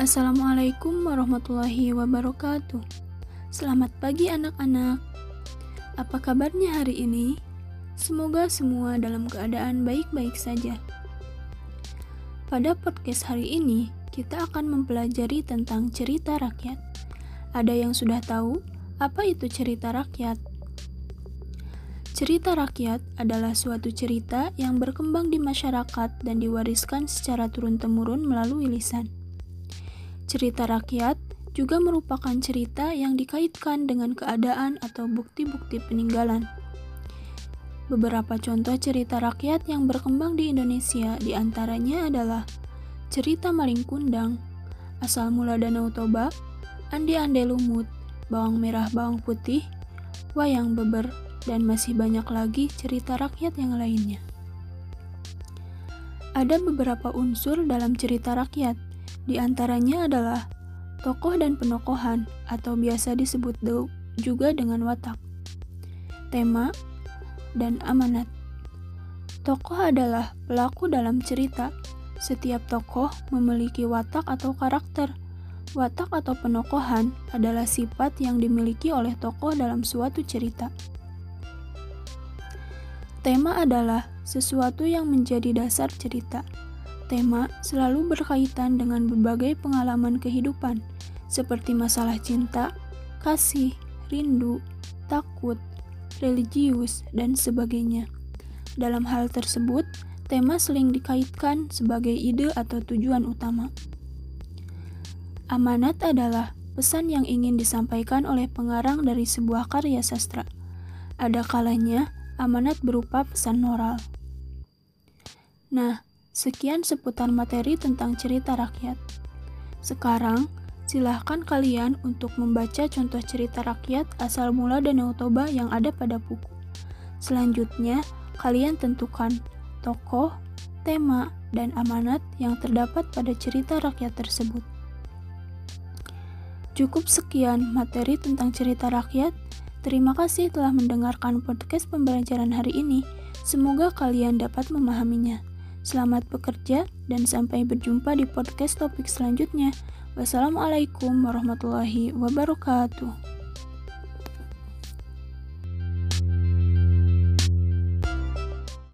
Assalamualaikum warahmatullahi wabarakatuh. Selamat pagi anak-anak. Apa kabarnya hari ini? Semoga semua dalam keadaan baik-baik saja. Pada podcast hari ini, kita akan mempelajari tentang cerita rakyat. Ada yang sudah tahu apa itu cerita rakyat? Cerita rakyat adalah suatu cerita yang berkembang di masyarakat dan diwariskan secara turun-temurun melalui lisan. Cerita rakyat juga merupakan cerita yang dikaitkan dengan keadaan atau bukti-bukti peninggalan. Beberapa contoh cerita rakyat yang berkembang di Indonesia di antaranya adalah cerita Maling Kundang, Asal Mula Danau Toba, Andi Ande Lumut, Bawang Merah Bawang Putih, Wayang Beber, dan masih banyak lagi cerita rakyat yang lainnya. Ada beberapa unsur dalam cerita rakyat, di antaranya adalah tokoh dan penokohan atau biasa disebut juga dengan watak. Tema dan amanat. Tokoh adalah pelaku dalam cerita. Setiap tokoh memiliki watak atau karakter. Watak atau penokohan adalah sifat yang dimiliki oleh tokoh dalam suatu cerita. Tema adalah sesuatu yang menjadi dasar cerita. Tema selalu berkaitan dengan berbagai pengalaman kehidupan, seperti masalah cinta, kasih, rindu, takut, religius, dan sebagainya. Dalam hal tersebut, tema sering dikaitkan sebagai ide atau tujuan utama. Amanat adalah pesan yang ingin disampaikan oleh pengarang dari sebuah karya sastra. Ada kalanya amanat berupa pesan moral. Nah, Sekian seputar materi tentang cerita rakyat. Sekarang, silahkan kalian untuk membaca contoh cerita rakyat asal mula Danau Toba yang ada pada buku. Selanjutnya, kalian tentukan tokoh, tema, dan amanat yang terdapat pada cerita rakyat tersebut. Cukup sekian materi tentang cerita rakyat. Terima kasih telah mendengarkan podcast pembelajaran hari ini. Semoga kalian dapat memahaminya. Selamat bekerja dan sampai berjumpa di podcast topik selanjutnya. Wassalamualaikum warahmatullahi wabarakatuh.